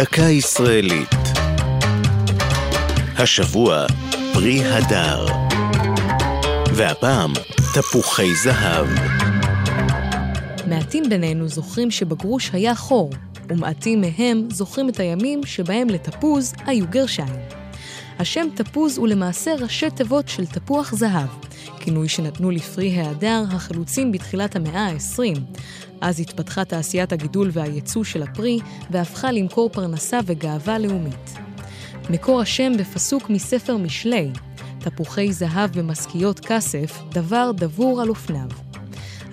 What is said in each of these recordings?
דקה ישראלית. השבוע פרי הדר. והפעם תפוחי זהב. מעטים בינינו זוכרים שבגרוש היה חור, ומעטים מהם זוכרים את הימים שבהם לתפוז היו גרשיים. השם תפוז הוא למעשה ראשי תיבות של תפוח זהב, כינוי שנתנו לפרי ההדר החלוצים בתחילת המאה ה-20. אז התפתחה תעשיית הגידול והייצוא של הפרי, והפכה למקור פרנסה וגאווה לאומית. מקור השם בפסוק מספר משלי, תפוחי זהב במשכיות כסף, דבר דבור על אופניו.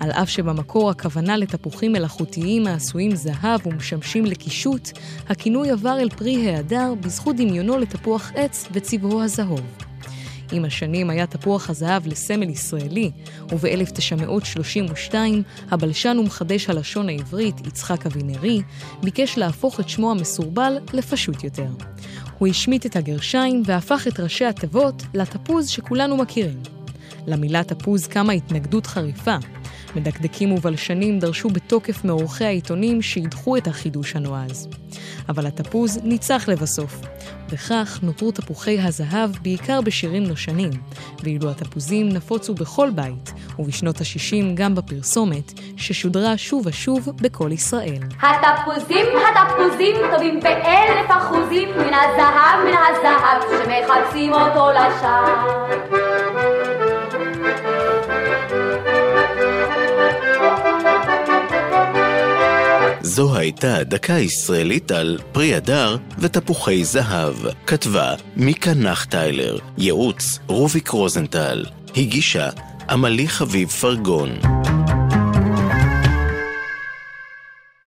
על אף שבמקור הכוונה לתפוחים מלאכותיים העשויים זהב ומשמשים לקישוט, הכינוי עבר אל פרי ההדר בזכות דמיונו לתפוח עץ וצבעו הזהוב. עם השנים היה תפוח הזהב לסמל ישראלי, וב-1932 הבלשן ומחדש הלשון העברית, יצחק אבינרי, ביקש להפוך את שמו המסורבל לפשוט יותר. הוא השמיט את הגרשיים והפך את ראשי התיבות לתפוז שכולנו מכירים. למילה תפוז קמה התנגדות חריפה, מדקדקים ובלשנים דרשו בתוקף מעורכי העיתונים שידחו את החידוש הנועז. אבל התפוז ניצח לבסוף. וכך נותרו תפוחי הזהב בעיקר בשירים נושנים, ואילו התפוזים נפוצו בכל בית, ובשנות ה-60 גם בפרסומת, ששודרה שוב ושוב בכל ישראל. התפוזים, התפוזים טובים באלף אחוזים מן הזהב, מן הזהב, שמחפשים אותו לשווא. זו הייתה דקה ישראלית על פרי הדר ותפוחי זהב. כתבה מיקה נחטיילר, ייעוץ רוביק רוזנטל, הגישה עמלי חביב פרגון.